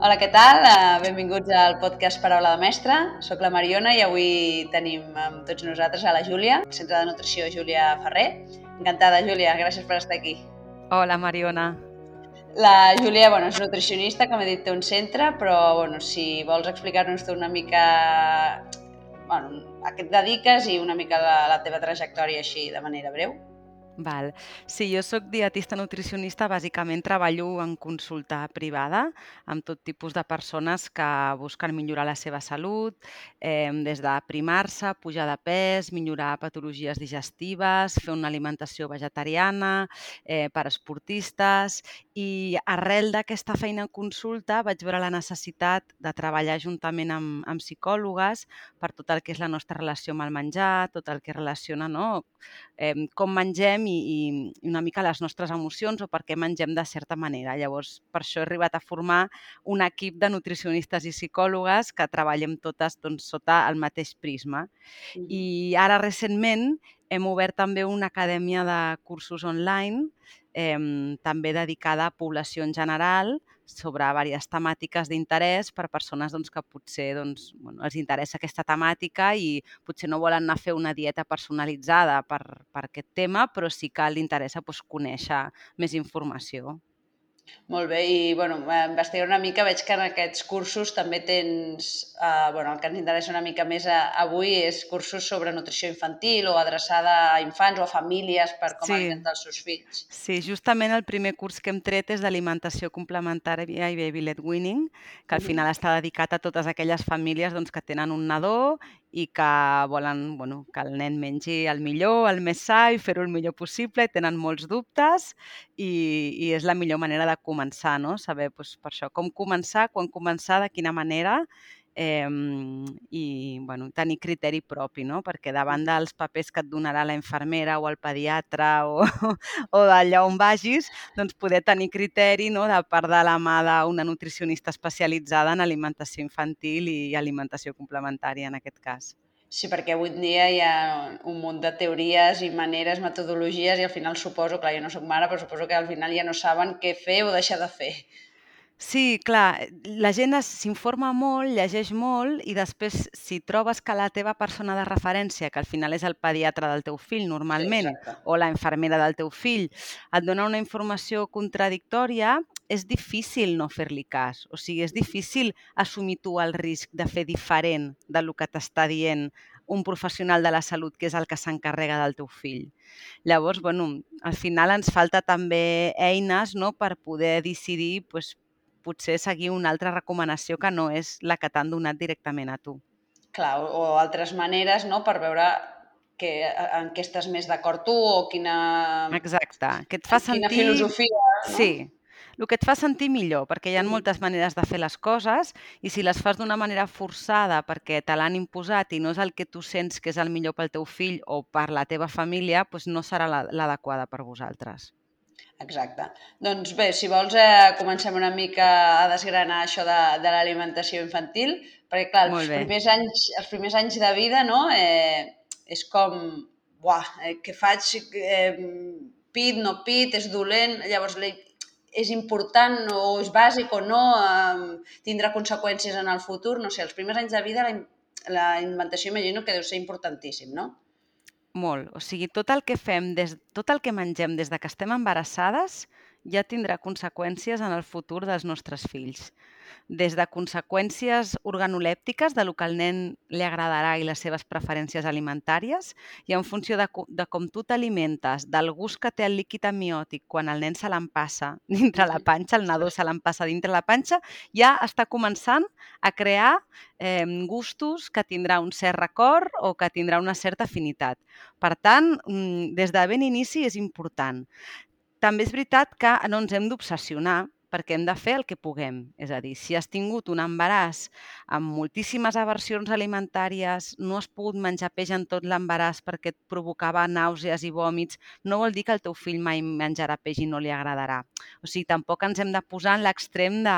Hola, què tal? Uh, benvinguts al podcast Paraula de Mestre. Soc la Mariona i avui tenim amb tots nosaltres a la Júlia, centre de nutrició Júlia Ferrer. Encantada, Júlia, gràcies per estar aquí. Hola, Mariona. La Júlia bueno, és nutricionista, com he dit, té un centre, però bueno, si vols explicar-nos una mica bueno, a què et dediques i una mica la, la teva trajectòria així de manera breu. Val. Sí, jo sóc dietista nutricionista, bàsicament treballo en consulta privada amb tot tipus de persones que busquen millorar la seva salut, eh, des de primar-se, pujar de pes, millorar patologies digestives, fer una alimentació vegetariana, eh, per esportistes i arrel d'aquesta feina en consulta vaig veure la necessitat de treballar juntament amb, amb psicòlogues per tot el que és la nostra relació amb el menjar, tot el que relaciona no? eh, com mengem i, i una mica les nostres emocions o per què mengem de certa manera. Llavors, per això he arribat a formar un equip de nutricionistes i psicòlogues que treballem totes doncs, sota el mateix prisma. I ara, recentment, hem obert també una acadèmia de cursos online eh, també dedicada a població en general, sobre diverses temàtiques d'interès per persones doncs, que potser doncs, bueno, els interessa aquesta temàtica i potser no volen anar a fer una dieta personalitzada per, per aquest tema, però sí que li interessa doncs, conèixer més informació. Molt bé, i bueno, investigar una mica, veig que en aquests cursos també tens, eh, bueno, el que ens interessa una mica més a, avui és cursos sobre nutrició infantil o adreçada a infants o a famílies per com sí. alimentar els seus fills. Sí, justament el primer curs que hem tret és d'alimentació complementària i baby led winning, que al final està dedicat a totes aquelles famílies doncs, que tenen un nadó i que volen bueno, que el nen mengi el millor, el més sa i fer-ho el millor possible i tenen molts dubtes i, i és la millor manera de començar, no? Saber doncs, per això com començar, quan començar, de quina manera eh, i bueno, tenir criteri propi, no? perquè davant dels papers que et donarà la infermera o el pediatre o, o d'allà on vagis, doncs poder tenir criteri no? de part de la mà d'una nutricionista especialitzada en alimentació infantil i alimentació complementària en aquest cas. Sí, perquè avui dia hi ha un munt de teories i maneres, metodologies i al final suposo, clar, jo no sóc mare, però suposo que al final ja no saben què fer o deixar de fer. Sí, clar, la gent s'informa molt, llegeix molt i després si trobes que la teva persona de referència, que al final és el pediatre del teu fill normalment, sí, o la infermera del teu fill, et dona una informació contradictòria, és difícil no fer-li cas. O sigui, és difícil assumir tu el risc de fer diferent de lo que t'està dient un professional de la salut que és el que s'encarrega del teu fill. Llavors, bueno, al final ens falta també eines no, per poder decidir pues, potser seguir una altra recomanació que no és la que t'han donat directament a tu. Clar, o altres maneres, no?, per veure que, en què estàs més d'acord tu o quina... Exacte, que et fa sentir... Quina filosofia, no? Sí, el que et fa sentir millor, perquè hi ha moltes maneres de fer les coses i si les fas d'una manera forçada perquè te l'han imposat i no és el que tu sents que és el millor pel teu fill o per la teva família, doncs no serà l'adequada per vosaltres. Exacte. Doncs bé, si vols, eh, comencem una mica a desgranar això de, de l'alimentació infantil, perquè clar, els primers, anys, els primers anys de vida no, eh, és com, buah, eh, què faig, eh, pit, no pit, és dolent, llavors és important o és bàsic o no, eh, tindrà conseqüències en el futur, no sé, els primers anys de vida la, la alimentació imagino que deu ser importantíssim, no? Molt. O sigui, tot el que fem, des, tot el que mengem des de que estem embarassades ja tindrà conseqüències en el futur dels nostres fills des de conseqüències organolèptiques de lo que al nen li agradarà i les seves preferències alimentàries i en funció de, de com tu t'alimentes, del gust que té el líquid amniòtic quan el nen se l'empassa dintre la panxa, el nadó se l'empassa dintre la panxa, ja està començant a crear eh, gustos que tindrà un cert record o que tindrà una certa afinitat. Per tant, mm, des de ben inici és important. També és veritat que no ens hem d'obsessionar perquè hem de fer el que puguem. És a dir, si has tingut un embaràs amb moltíssimes aversions alimentàries, no has pogut menjar peix en tot l'embaràs perquè et provocava nàusees i vòmits, no vol dir que el teu fill mai menjarà peix i no li agradarà. O sigui, tampoc ens hem de posar en l'extrem de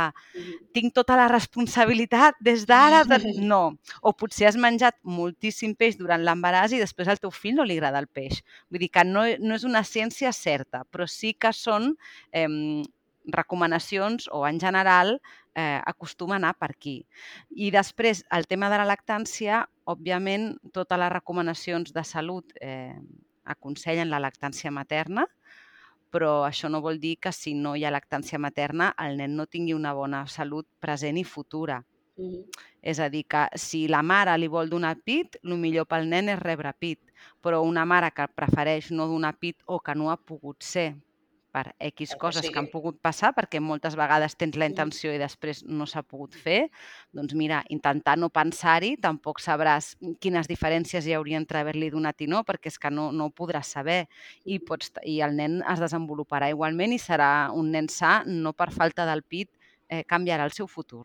tinc tota la responsabilitat des d'ara. De... No. O potser has menjat moltíssim peix durant l'embaràs i després al teu fill no li agrada el peix. Vull dir que no, no és una ciència certa, però sí que són eh, recomanacions o en general eh, acostuma a anar per aquí. I després, el tema de la lactància, òbviament, totes les recomanacions de salut eh, aconsellen la lactància materna, però això no vol dir que si no hi ha lactància materna el nen no tingui una bona salut present i futura. Mm -hmm. És a dir, que si la mare li vol donar pit, el millor pel nen és rebre pit, però una mare que prefereix no donar pit o que no ha pogut ser per X coses que han pogut passar, perquè moltes vegades tens la intenció i després no s'ha pogut fer, doncs mira, intentar no pensar-hi, tampoc sabràs quines diferències hi hauria entre haver-li donat i no, perquè és que no, no ho podràs saber i, pots, i el nen es desenvoluparà igualment i serà un nen sa, no per falta del pit eh, canviarà el seu futur.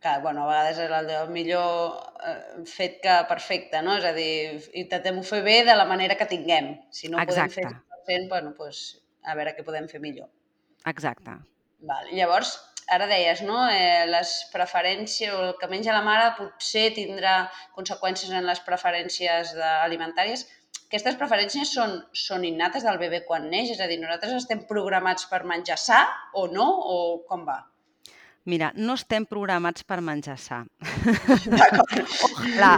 Que, bueno, a vegades és el, el millor eh, fet que perfecte, no? És a dir, intentem-ho fer bé de la manera que tinguem. Si no Exacte. podem fer 100%, bueno, doncs a veure què podem fer millor. Exacte. Val. Llavors, ara deies, no? Eh, les preferències, o el que menja la mare potser tindrà conseqüències en les preferències alimentàries. Aquestes preferències són, són innates del bebè quan neix? És a dir, nosaltres estem programats per menjar sa o no? O com va? Mira, no estem programats per menjar sa. Ojalà.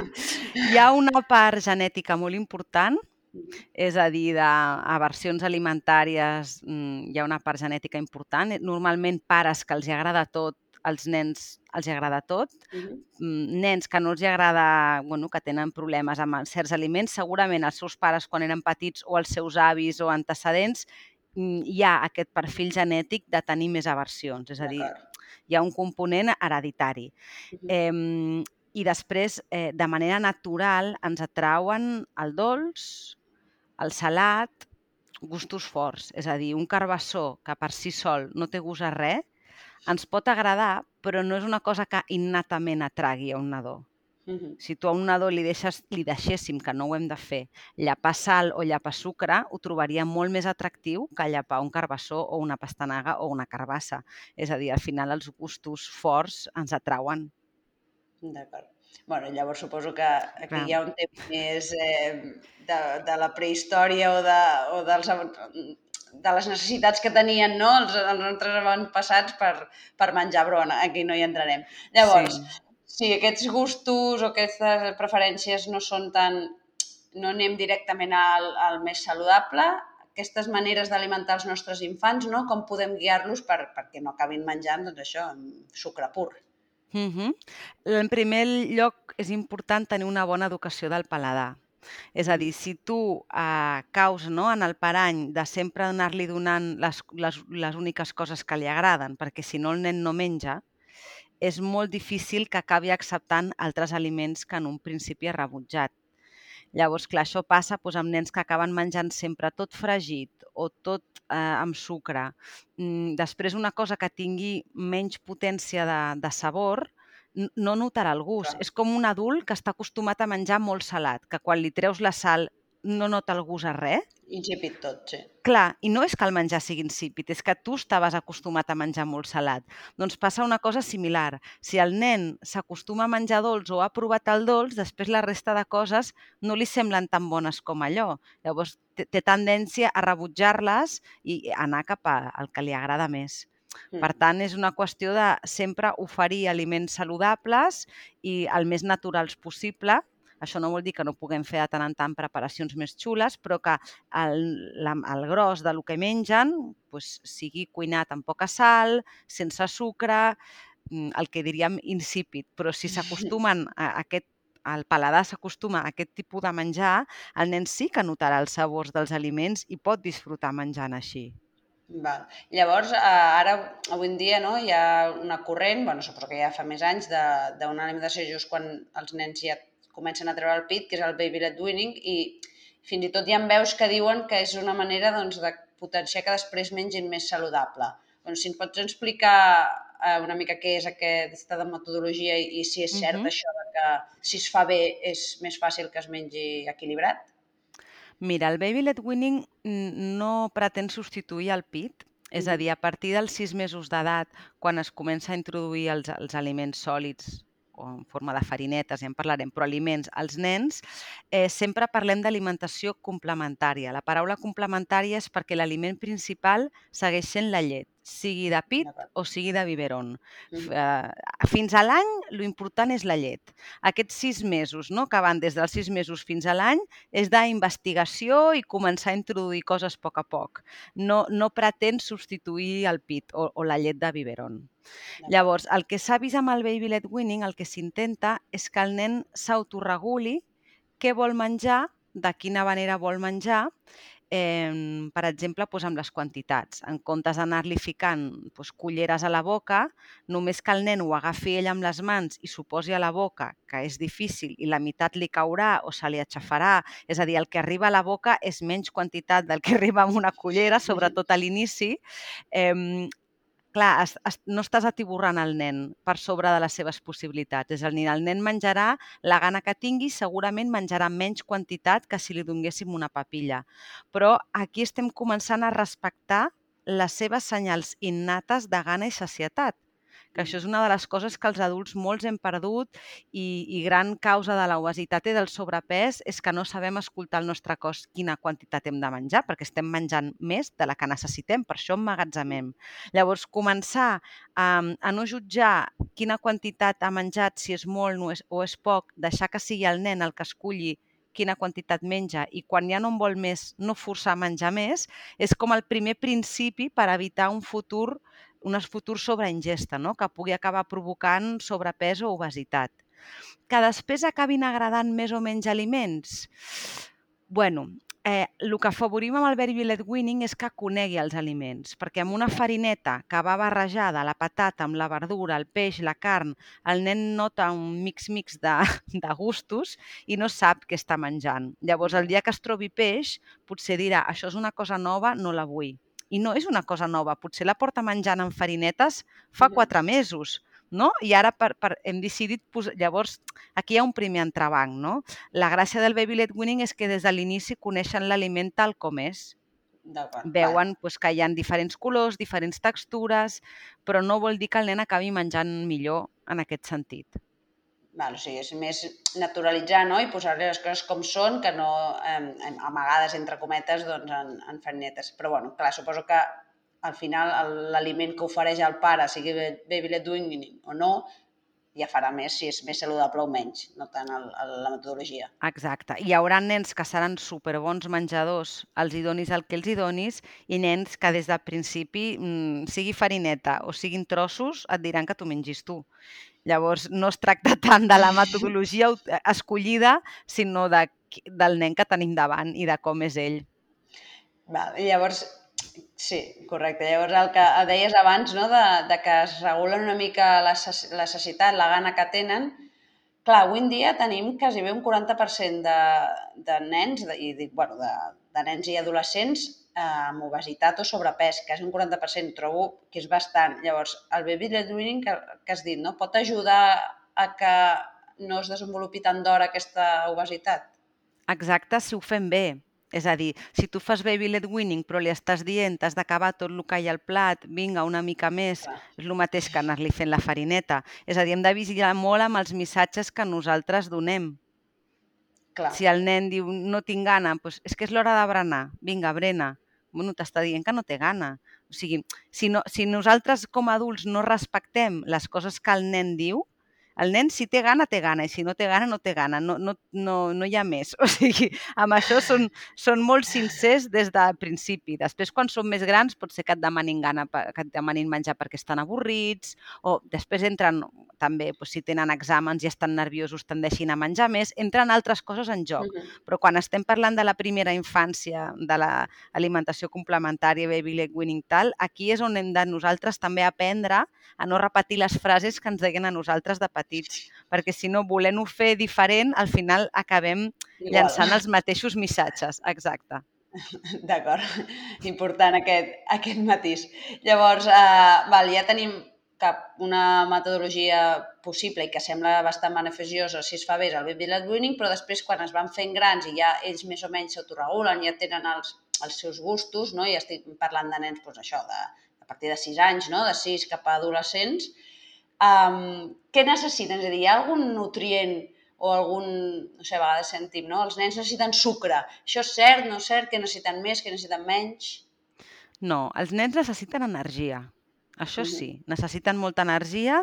Hi ha una part genètica molt important és a dir, d'aversions alimentàries mm, hi ha una part genètica important. Normalment pares que els agrada tot, als nens els agrada tot. Uh -huh. Nens que no els agrada, bueno, que tenen problemes amb certs aliments, segurament els seus pares quan eren petits o els seus avis o antecedents mm, hi ha aquest perfil genètic de tenir més aversions. És a dir, hi ha un component hereditari. Uh -huh. eh, I després, eh, de manera natural, ens atrauen el dolç, el salat, gustos forts, és a dir, un carbassó que per si sol no té gust a res, ens pot agradar, però no és una cosa que innatament atragui a un nadó. Uh -huh. Si tu a un nadó li, deixes, li deixéssim, que no ho hem de fer, llapar sal o llapar sucre, ho trobaria molt més atractiu que llapar un carbassó o una pastanaga o una carbassa. És a dir, al final els gustos forts ens atrauen. D'acord bueno, llavors suposo que aquí Clar. hi ha un tema més eh, de, de la prehistòria o, de, o dels, de les necessitats que tenien no? els, els nostres avantpassats per, per menjar brona. Aquí no hi entrarem. Llavors, sí. si aquests gustos o aquestes preferències no són tan... no anem directament al, al més saludable, aquestes maneres d'alimentar els nostres infants, no? com podem guiar-los per, perquè no acabin menjant doncs això, sucre pur. -hmm. En primer lloc, és important tenir una bona educació del paladar. És a dir, si tu eh, caus no, en el parany de sempre anar-li donant les, les, les úniques coses que li agraden, perquè si no el nen no menja, és molt difícil que acabi acceptant altres aliments que en un principi ha rebutjat. Llavors, clar, això passa doncs, amb nens que acaben menjant sempre tot fregit o tot eh, amb sucre. Mm, després, una cosa que tingui menys potència de, de sabor, no notarà el gust. Clar. És com un adult que està acostumat a menjar molt salat, que quan li treus la sal no nota el gust a res. Insípid tot, sí. Clar, i no és que el menjar sigui insípid, és que tu estaves acostumat a menjar molt salat. Doncs passa una cosa similar. Si el nen s'acostuma a menjar dolç o ha provat el dolç, després la resta de coses no li semblen tan bones com allò. Llavors té tendència a rebutjar-les i anar cap al que li agrada més. Per mm. tant, és una qüestió de sempre oferir aliments saludables i el més naturals possible, això no vol dir que no puguem fer de tant en tant preparacions més xules, però que el, la, el gros de lo que mengen pues, sigui cuinat amb poca sal, sense sucre, mm, el que diríem insípid. Però si s'acostumen a aquest el paladar s'acostuma a aquest tipus de menjar, el nen sí que notarà els sabors dels aliments i pot disfrutar menjant així. Val. Llavors, eh, ara, avui en dia, no, hi ha una corrent, bueno, suposo que ja fa més anys, d'una alimentació just quan els nens ja comencen a treure el pit, que és el baby led weaning, i fins i tot hi ha veus que diuen que és una manera doncs, de potenciar que després mengin més saludable. Doncs si ens pots explicar eh, una mica què és aquesta de metodologia i, si és cert uh -huh. això de que si es fa bé és més fàcil que es mengi equilibrat? Mira, el baby led weaning no pretén substituir el pit, és a dir, a partir dels sis mesos d'edat, quan es comença a introduir els, els aliments sòlids o en forma de farinetes, ja en parlarem, però aliments als nens, eh, sempre parlem d'alimentació complementària. La paraula complementària és perquè l'aliment principal segueix sent la llet. Sigui de pit o sigui de biberon. Mm. Fins a l'any, l'important és la llet. Aquests sis mesos, no, que van des dels sis mesos fins a l'any, és d'investigació i començar a introduir coses a poc a poc. No, no pretén substituir el pit o, o la llet de biberon. Llavors, el que s'ha vist amb el Baby Led Winning, el que s'intenta és que el nen s'autoreguli què vol menjar, de quina manera vol menjar eh, per exemple, doncs amb les quantitats. En comptes d'anar-li ficant doncs, culleres a la boca, només que el nen ho agafi ell amb les mans i s'ho posi a la boca, que és difícil, i la meitat li caurà o se li aixafarà, és a dir, el que arriba a la boca és menys quantitat del que arriba amb una cullera, sobretot a l'inici, eh, clar, es, es, no estàs atiborrant el nen per sobre de les seves possibilitats. És a dir, el nen menjarà la gana que tingui, segurament menjarà menys quantitat que si li donéssim una papilla. Però aquí estem començant a respectar les seves senyals innates de gana i sacietat que això és una de les coses que els adults molts hem perdut i, i gran causa de l'obesitat i del sobrepès és que no sabem escoltar el nostre cos quina quantitat hem de menjar, perquè estem menjant més de la que necessitem, per això emmagatzemem. Llavors, començar a, a no jutjar quina quantitat ha menjat, si és molt o és, o és poc, deixar que sigui el nen el que esculli quina quantitat menja i quan ja no en vol més, no forçar a menjar més, és com el primer principi per evitar un futur un futur sobreingesta, no? que pugui acabar provocant sobrepès o obesitat. Que després acabin agradant més o menys aliments? bueno, eh, el que favorim amb el Very Led Winning és que conegui els aliments, perquè amb una farineta que va barrejada, la patata amb la verdura, el peix, la carn, el nen nota un mix-mix de, de gustos i no sap què està menjant. Llavors, el dia que es trobi peix, potser dirà, això és una cosa nova, no la vull i no és una cosa nova, potser la porta menjant en farinetes fa quatre mesos, no? I ara per, per, hem decidit, posar... llavors, aquí hi ha un primer entrebanc, no? La gràcia del Baby Led Winning és que des de l'inici coneixen l'aliment tal com és. Veuen pues, que hi ha diferents colors, diferents textures, però no vol dir que el nen acabi menjant millor en aquest sentit. Val, o sigui, és més naturalitzar no? i posar-li les coses com són que no eh, amagades, entre cometes, doncs, en, en farinetes. Però, bueno, clar, suposo que al final l'aliment que ofereix el pare, sigui baby led doing o no, ja farà més si és més saludable o menys, no tant el, el, la metodologia. Exacte. Hi haurà nens que seran superbons menjadors, els hi donis el que els hi donis, i nens que des del principi, mmm, sigui farineta o siguin trossos, et diran que tu mengis tu. Llavors, no es tracta tant de la metodologia escollida, sinó de, del nen que tenim davant i de com és ell. Val. I llavors, Sí, correcte. Llavors, el que deies abans, no?, de, de que es regulen una mica la necessitat, la gana que tenen, clar, avui en dia tenim quasi bé un 40% de, de nens, de, i dic, bueno, de, de nens i adolescents eh, amb obesitat o sobrepès, quasi un 40%, trobo que és bastant. Llavors, el baby led weaning que, que has dit, no? pot ajudar a que no es desenvolupi tant d'hora aquesta obesitat? Exacte, si ho fem bé. És a dir, si tu fas baby led winning però li estàs dient has d'acabar tot el que hi ha al plat, vinga, una mica més, és el mateix que anar-li fent la farineta. És a dir, hem de vigilar molt amb els missatges que nosaltres donem. Clar. Si el nen diu no tinc gana, doncs és que és l'hora de berenar, vinga, brena. Bueno, t'està dient que no té gana. O sigui, si, no, si nosaltres com a adults no respectem les coses que el nen diu, el nen, si té gana, té gana, i si no té gana, no té gana, no, no, no, no hi ha més. O sigui, amb això són, són molt sincers des del principi. Després, quan són més grans, pot ser que et demanin gana, que et demanin menjar perquè estan avorrits, o després entren també, doncs, si tenen exàmens i estan nerviosos, tendeixin a menjar més, entren altres coses en joc. Uh -huh. Però quan estem parlant de la primera infància, de l'alimentació complementària, baby leg winning tal, aquí és on hem de nosaltres també aprendre a no repetir les frases que ens deien a nosaltres de petits, perquè si no, volent-ho fer diferent, al final acabem Igual. llançant els mateixos missatges. Exacte. D'acord, important aquest, aquest matís. Llavors, eh, val, ja tenim cap una metodologia possible i que sembla bastant beneficiosa si es fa bé el baby led winning, però després quan es van fent grans i ja ells més o menys s'autoregulen, ja tenen els, els seus gustos, no? i estic parlant de nens doncs això, de, a partir de 6 anys, no? de 6 cap a adolescents, um, què necessiten? És a dir, hi ha algun nutrient o algun, no sé, a vegades sentim, no? Els nens necessiten sucre. Això és cert, no és cert, que necessiten més, que necessiten menys? No, els nens necessiten energia. Això sí, necessiten molta energia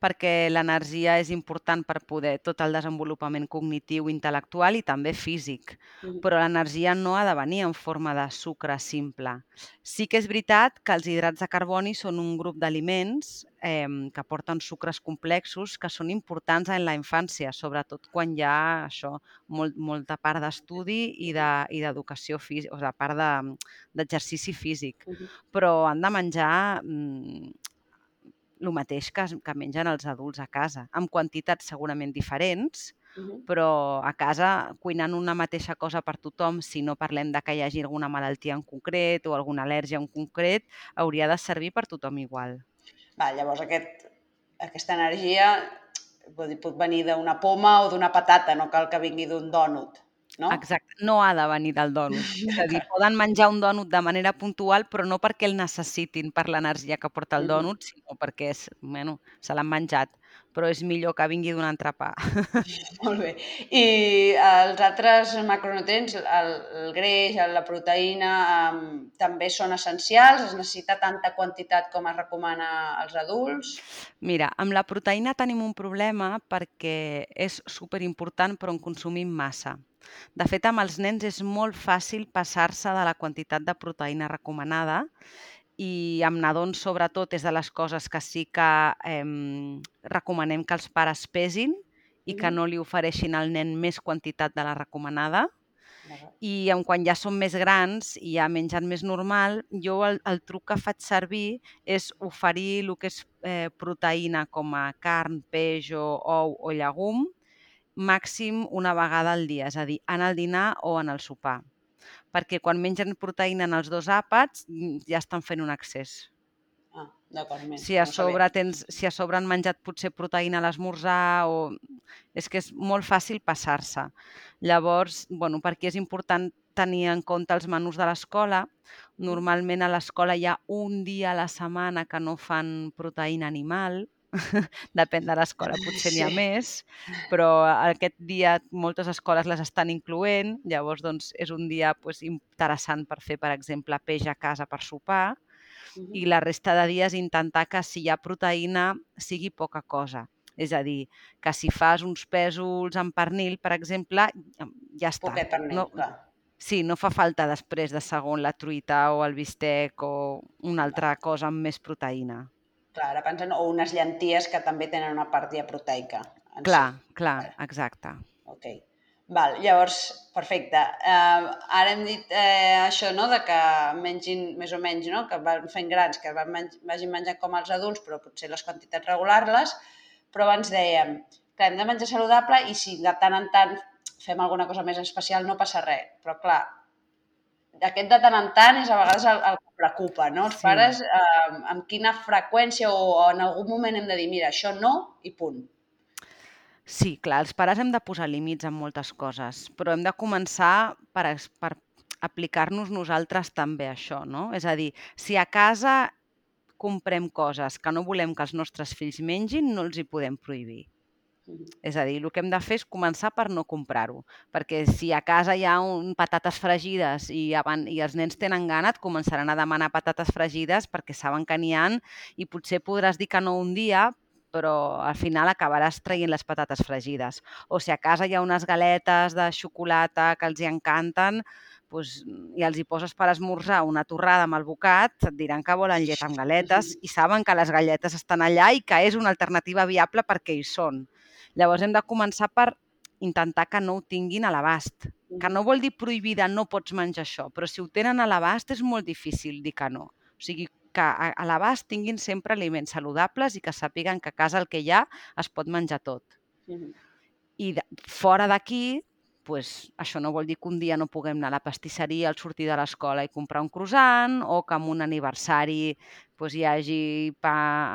perquè l'energia és important per poder tot el desenvolupament cognitiu, intel·lectual i també físic. Però l'energia no ha de venir en forma de sucre simple. Sí que és veritat que els hidrats de carboni són un grup d'aliments eh, que porten sucres complexos que són importants en la infància, sobretot quan hi ha això, molt, molta part d'estudi i d'educació de, física, o sigui, part d'exercici de, físic. Uh -huh. Però han de menjar mm, el mateix que, que mengen els adults a casa, amb quantitats segurament diferents, Uh -huh. però a casa cuinant una mateixa cosa per tothom, si no parlem de que hi hagi alguna malaltia en concret o alguna al·lèrgia en concret, hauria de servir per tothom igual. Va, llavors aquest, aquesta energia pot venir d'una poma o d'una patata, no cal que vingui d'un dònut. No? Exacte, no ha de venir del dònut. És a dir, poden menjar un dònut de manera puntual, però no perquè el necessitin per l'energia que porta el dònut, sinó perquè és, bueno, se l'han menjat però és millor que vingui d'un entrepà. Molt bé. I els altres macronutrients, el, el greix, la proteïna, també són essencials? Es necessita tanta quantitat com es recomana als adults? Mira, amb la proteïna tenim un problema perquè és superimportant però en consumim massa. De fet, amb els nens és molt fàcil passar-se de la quantitat de proteïna recomanada i amb nadons, sobretot, és de les coses que sí que eh, recomanem que els pares pesin i que no li ofereixin al nen més quantitat de la recomanada. I en quan ja són més grans i ja mengen més normal, jo el, el truc que faig servir és oferir el que és eh, proteïna com a carn, peix o ou o llegum màxim una vegada al dia, és a dir, en el dinar o en el sopar perquè quan mengen proteïna en els dos àpats mm, ja estan fent un excés. Ah, d'acord, Si a sobre tens, si a sobre han menjat potser proteïna a l'esmorzar o... És que és molt fàcil passar-se. Llavors, bueno, per aquí és important tenir en compte els menús de l'escola. Normalment a l'escola hi ha un dia a la setmana que no fan proteïna animal, depèn de l'escola, potser n'hi ha més, però aquest dia moltes escoles les estan incloent, llavors doncs, és un dia pues, interessant per fer, per exemple, peix a casa per sopar, uh -huh. i la resta de dies intentar que si hi ha proteïna sigui poca cosa. És a dir, que si fas uns pèsols amb pernil, per exemple, ja està. Poquet pernil, no, clar. Sí, no fa falta després de segon la truita o el bistec o una altra cosa amb més proteïna. Clar, ara pensen, o unes llenties que també tenen una part proteica. Clar, si. clar, exacte. Ok. Val, llavors, perfecte. Uh, ara hem dit eh, això, no?, de que mengin més o menys, no?, que van fent grans, que van menj vagin menjant com els adults, però potser les quantitats regular-les, però abans dèiem que hem de menjar saludable i si de tant en tant fem alguna cosa més especial no passa res. Però clar, aquest de tant en tant és a vegades el, el que preocupa, no? Els sí. pares, eh, amb quina freqüència o, en algun moment hem de dir, mira, això no i punt. Sí, clar, els pares hem de posar límits en moltes coses, però hem de començar per, per aplicar-nos nosaltres també això, no? És a dir, si a casa comprem coses que no volem que els nostres fills mengin, no els hi podem prohibir. És a dir, el que hem de fer és començar per no comprar-ho, perquè si a casa hi ha un patates fregides i, avant, i els nens tenen gana, et començaran a demanar patates fregides perquè saben que n'hi han i potser podràs dir que no un dia, però al final acabaràs traient les patates fregides. O si a casa hi ha unes galetes de xocolata que els hi encanten, doncs, i els hi poses per esmorzar una torrada amb el bocat, et diran que volen llet amb galetes i saben que les galletes estan allà i que és una alternativa viable perquè hi són. Llavors hem de començar per intentar que no ho tinguin a l'abast. Que no vol dir prohibida, no pots menjar això, però si ho tenen a l'abast és molt difícil dir que no. O sigui, que a l'abast tinguin sempre aliments saludables i que sàpiguen que a casa el que hi ha es pot menjar tot. Uh -huh. I de, fora d'aquí, pues, això no vol dir que un dia no puguem anar a la pastisseria al sortir de l'escola i comprar un croissant o que en un aniversari pues, hi hagi pa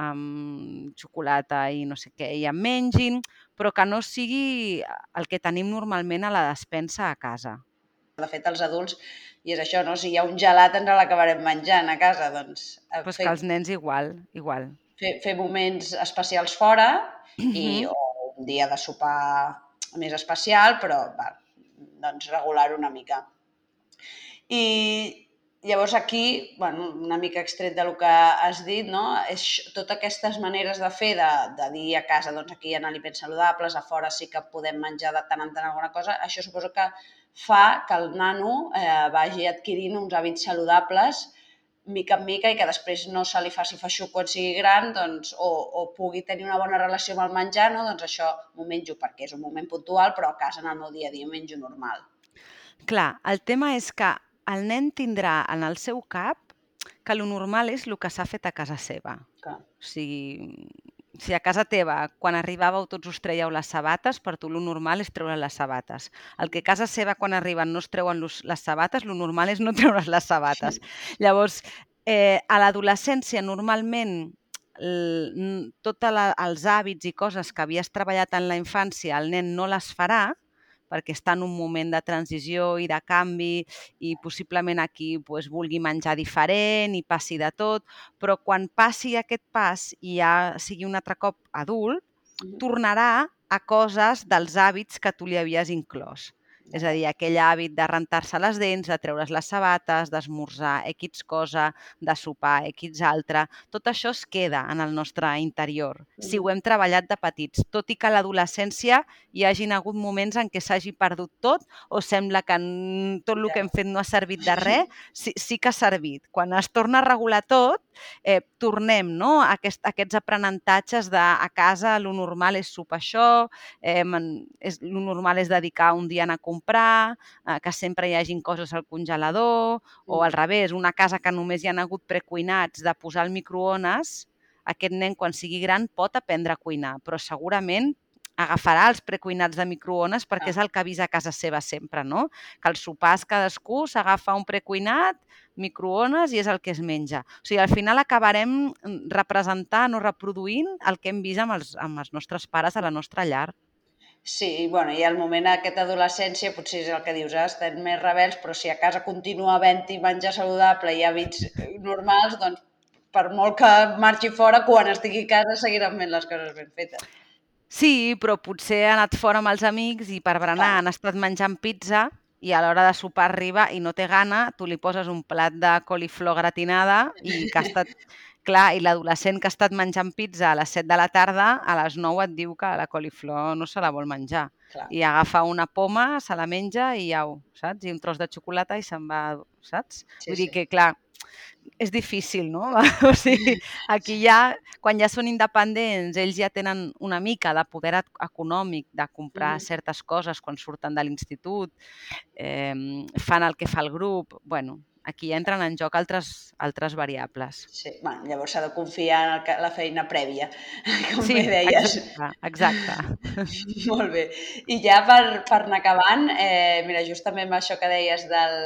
amb xocolata i no sé què i en mengin però que no sigui el que tenim normalment a la despensa a casa. De fet, els adults, i és això, no? si hi ha un gelat ens l'acabarem menjant a casa, doncs... Eh, pues fer, que els nens igual, igual. Fer, fer moments especials fora mm -hmm. i, o un dia de sopar més especial, però va, doncs regular una mica. I llavors aquí, bueno, una mica extret del que has dit, no? és totes aquestes maneres de fer, de, de dir a casa, doncs aquí hi ha aliments saludables, a fora sí que podem menjar de tant en tant alguna cosa, això suposo que fa que el nano eh, vagi adquirint uns hàbits saludables mica en mica i que després no se li faci feixuc quan sigui gran doncs, o, o pugui tenir una bona relació amb el menjar, no? doncs això m'ho menjo perquè és un moment puntual, però a casa en el meu dia a dia menjo normal. Clar, el tema és que el nen tindrà en el seu cap que lo normal és el que s'ha fet a casa seva. Clar. O sigui, si a casa teva, quan arribàveu, tots us traieu les sabates, per tu lo normal és treure les sabates. El que a casa seva, quan arriben, no es treuen los, les sabates, lo normal és no treure's les sabates. Llavors, eh, a l'adolescència, normalment, tots els hàbits i coses que havies treballat en la infància, el nen no les farà, perquè està en un moment de transició i de canvi i possiblement aquí pues, vulgui menjar diferent i passi de tot, però quan passi aquest pas i ja sigui un altre cop adult, tornarà a coses dels hàbits que tu li havies inclòs. És a dir, aquell hàbit de rentar-se les dents, de treure's les sabates, d'esmorzar X cosa, de sopar X altre, tot això es queda en el nostre interior, si ho hem treballat de petits, tot i que a l'adolescència hi hagin hagut moments en què s'hagi perdut tot o sembla que tot el que hem fet no ha servit de res, sí, sí que ha servit. Quan es torna a regular tot, eh, tornem no? a aquest, a aquests aprenentatges de a casa lo normal és sopar això, eh, és, lo normal és dedicar un dia a anar a comprar, eh, que sempre hi hagin coses al congelador, o al revés, una casa que només hi han hagut precuinats de posar al microones, aquest nen quan sigui gran pot aprendre a cuinar, però segurament agafarà els precuinats de microones perquè ah. és el que ha vist a casa seva sempre, no? Que els sopars cadascú s'agafa un precuinat, microones i és el que es menja. O sigui, al final acabarem representant o reproduint el que hem vist amb els, amb els nostres pares a la nostra llar. Sí, bueno, i al moment aquesta adolescència potser és el que dius, eh? estem més rebels, però si a casa continua havent-hi menjar saludable i hàbits normals, doncs per molt que marxi fora, quan estigui a casa seguiran fent les coses ben fetes. Sí, però potser ha anat fora amb els amics i per berenar han estat menjant pizza i a l'hora de sopar arriba i no té gana, tu li poses un plat de coliflor gratinada i que ha estat Clar, i l'adolescent que ha estat menjant pizza a les 7 de la tarda, a les 9 et diu que la coliflor no se la vol menjar. Clar. I agafa una poma, se la menja i au, saps? I un tros de xocolata i se'n va, saps? Sí, Vull sí. dir que, clar, és difícil, no? o sigui, aquí ja, quan ja són independents, ells ja tenen una mica de poder econòmic de comprar mm. certes coses quan surten de l'institut, eh, fan el que fa el grup, bueno, aquí entren en joc altres, altres variables. Sí, bueno, llavors s'ha de confiar en el, la feina prèvia, com sí, bé deies. Exacte, exacte. Molt bé. I ja per, per anar acabant, eh, mira, justament amb això que deies del,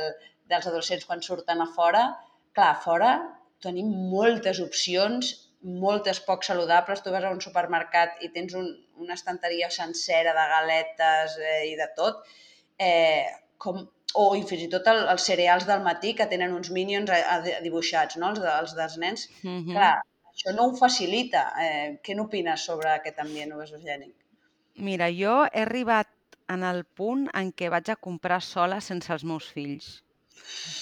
dels adolescents quan surten a fora, clar, fora tenim moltes opcions, moltes poc saludables. Tu vas a un supermercat i tens un, una estanteria sencera de galetes eh, i de tot. Eh, com, o i fins i tot el, els cereals del matí que tenen uns minions a, a, dibuixats, no? els, de, els dels nens. Mm -hmm. Clar, això no ho facilita. Eh, què n'opines sobre aquest ambient obesogènic? Mira, jo he arribat en el punt en què vaig a comprar sola sense els meus fills.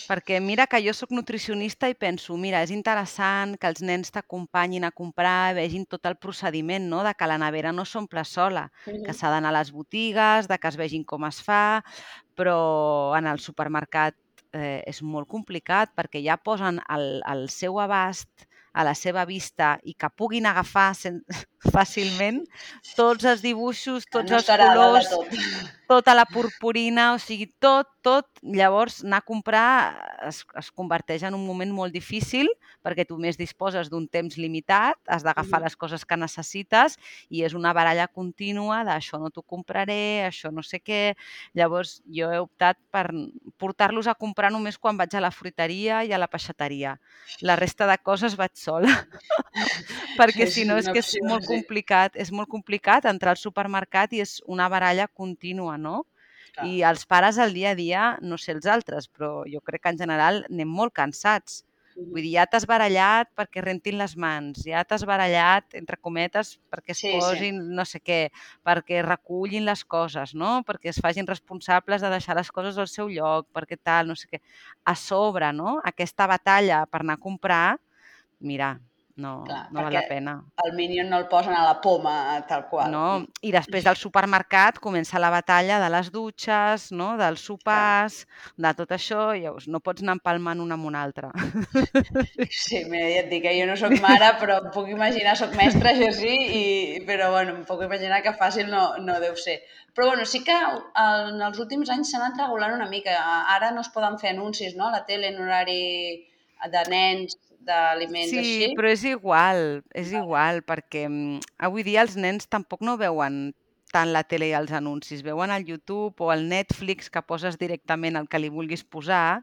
Perquè mira que jo sóc nutricionista i penso, mira, és interessant que els nens t'acompanyin a comprar, vegin tot el procediment, no?, de que la nevera no s'omple sola, que s'ha d'anar a les botigues, de que es vegin com es fa, però en el supermercat eh, és molt complicat perquè ja posen el, el seu abast a la seva vista i que puguin agafar sen... fàcilment tots els dibuixos, tots no els colors, tot. tota la purpurina, o sigui, tot, tot. Llavors, anar a comprar es, es converteix en un moment molt difícil perquè tu més disposes d'un temps limitat, has d'agafar mm. les coses que necessites i és una baralla contínua d'això no t'ho compraré, això no sé què. Llavors, jo he optat per portar-los a comprar només quan vaig a la fruiteria i a la peixateria. La resta de coses vaig sola, perquè si no és que és molt complicat, és molt complicat entrar al supermercat i és una baralla contínua, no? Clar. I els pares al dia a dia, no sé els altres, però jo crec que en general anem molt cansats Vull dir, ja t'has barallat perquè rentin les mans, ja t'has barallat, entre cometes, perquè es Sí, posin sí. no sé què, perquè recullin les coses, no? perquè es facin responsables de deixar les coses al seu lloc, perquè tal, no sé què. A sobre, no? aquesta batalla per anar a comprar, mira, no, Clar, no val la pena. el Minion no el posen a la poma, tal qual. No? I després del supermercat comença la batalla de les dutxes, no? dels sopars, de tot això, i llavors no pots anar empalmant una amb una altra. Sí, mira, ja et dic que jo no sóc mare, però em puc imaginar, sóc mestra, això sí, i, però bueno, em puc imaginar que fàcil no, no deu ser. Però bueno, sí que en els últims anys s'ha anat regulant una mica. Ara no es poden fer anuncis no? a la tele en horari de nens, d'aliments Sí, així. però és igual, és igual, perquè mm, avui dia els nens tampoc no veuen tant la tele i els anuncis, veuen al YouTube o al Netflix que poses directament el que li vulguis posar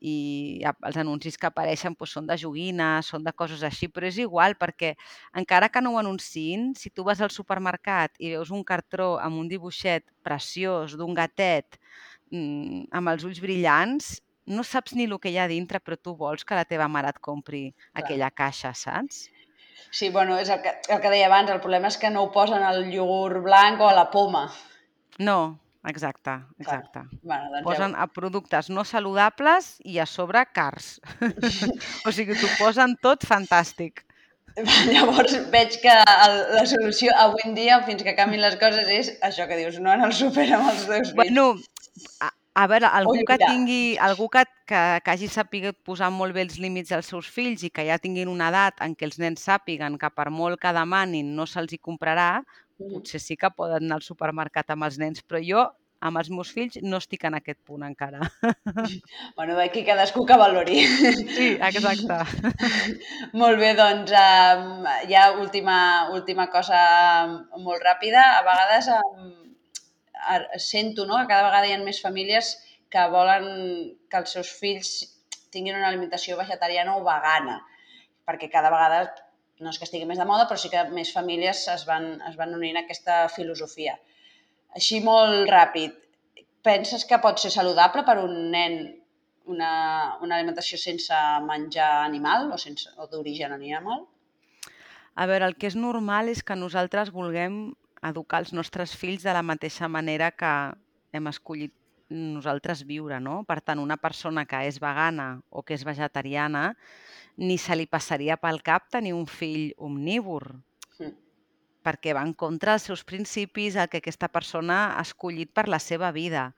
i els anuncis que apareixen doncs, són de joguines, són de coses així, però és igual perquè encara que no ho anunciïn, si tu vas al supermercat i veus un cartró amb un dibuixet preciós d'un gatet mmm, amb els ulls brillants, no saps ni el que hi ha dintre, però tu vols que la teva mare et compri Clar. aquella caixa, saps? Sí, bueno, és el que, el que deia abans, el problema és que no ho posen al iogurt blanc o a la poma. No, exacte, exacte. Bueno, doncs posen ja... a productes no saludables i a sobre cars. o sigui, t'ho posen tot fantàstic. Llavors veig que el, la solució avui en dia, fins que canvin les coses, és això que dius, no anar al súper amb els teus fills. Bueno, a, veure, algú que tingui, algú que, que, que hagi sapigut posar molt bé els límits als seus fills i que ja tinguin una edat en què els nens sàpiguen que per molt que demanin no se'ls hi comprarà, potser sí que poden anar al supermercat amb els nens, però jo amb els meus fills no estic en aquest punt encara. Bueno, aquí cadascú que valori. Sí, exacte. molt bé, doncs ja última, última cosa molt ràpida. A vegades um, sento no, que cada vegada hi ha més famílies que volen que els seus fills tinguin una alimentació vegetariana o vegana, perquè cada vegada no és que estigui més de moda, però sí que més famílies es van, es van unint a aquesta filosofia. Així molt ràpid, penses que pot ser saludable per un nen una, una alimentació sense menjar animal o, sense, o d'origen animal? A veure, el que és normal és que nosaltres vulguem educar els nostres fills de la mateixa manera que hem escollit nosaltres viure, no? Per tant, una persona que és vegana o que és vegetariana ni se li passaria pel cap tenir un fill omnívor, mm. perquè va en contra dels seus principis, el que aquesta persona ha escollit per la seva vida.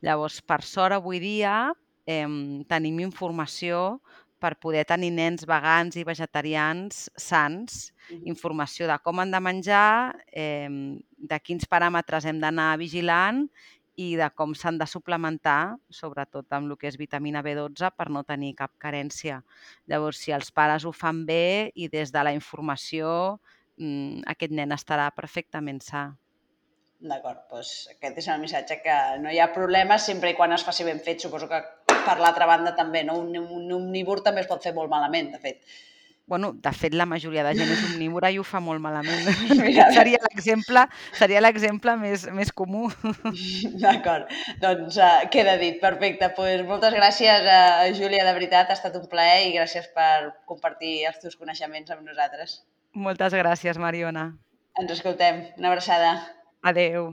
Llavors, per sort, avui dia eh, tenim informació per poder tenir nens vegans i vegetarians sants, informació de com han de menjar, eh, de quins paràmetres hem d'anar vigilant i de com s'han de suplementar, sobretot amb el que és vitamina B12, per no tenir cap carència. Llavors, si els pares ho fan bé i des de la informació, aquest nen estarà perfectament sa. D'acord, doncs aquest és el missatge que no hi ha problema sempre i quan es faci ben fet. Suposo que per l'altra banda també, no? Un, un omnívor també es pot fer molt malament, de fet. Bueno, de fet, la majoria de gent és omnívora i ho fa molt malament. Mira, seria l'exemple seria l'exemple més, més comú. D'acord, doncs uh, queda dit, perfecte. Pues moltes gràcies, uh, Júlia, de veritat, ha estat un plaer i gràcies per compartir els teus coneixements amb nosaltres. Moltes gràcies, Mariona. Ens escoltem. Una abraçada. Adeu.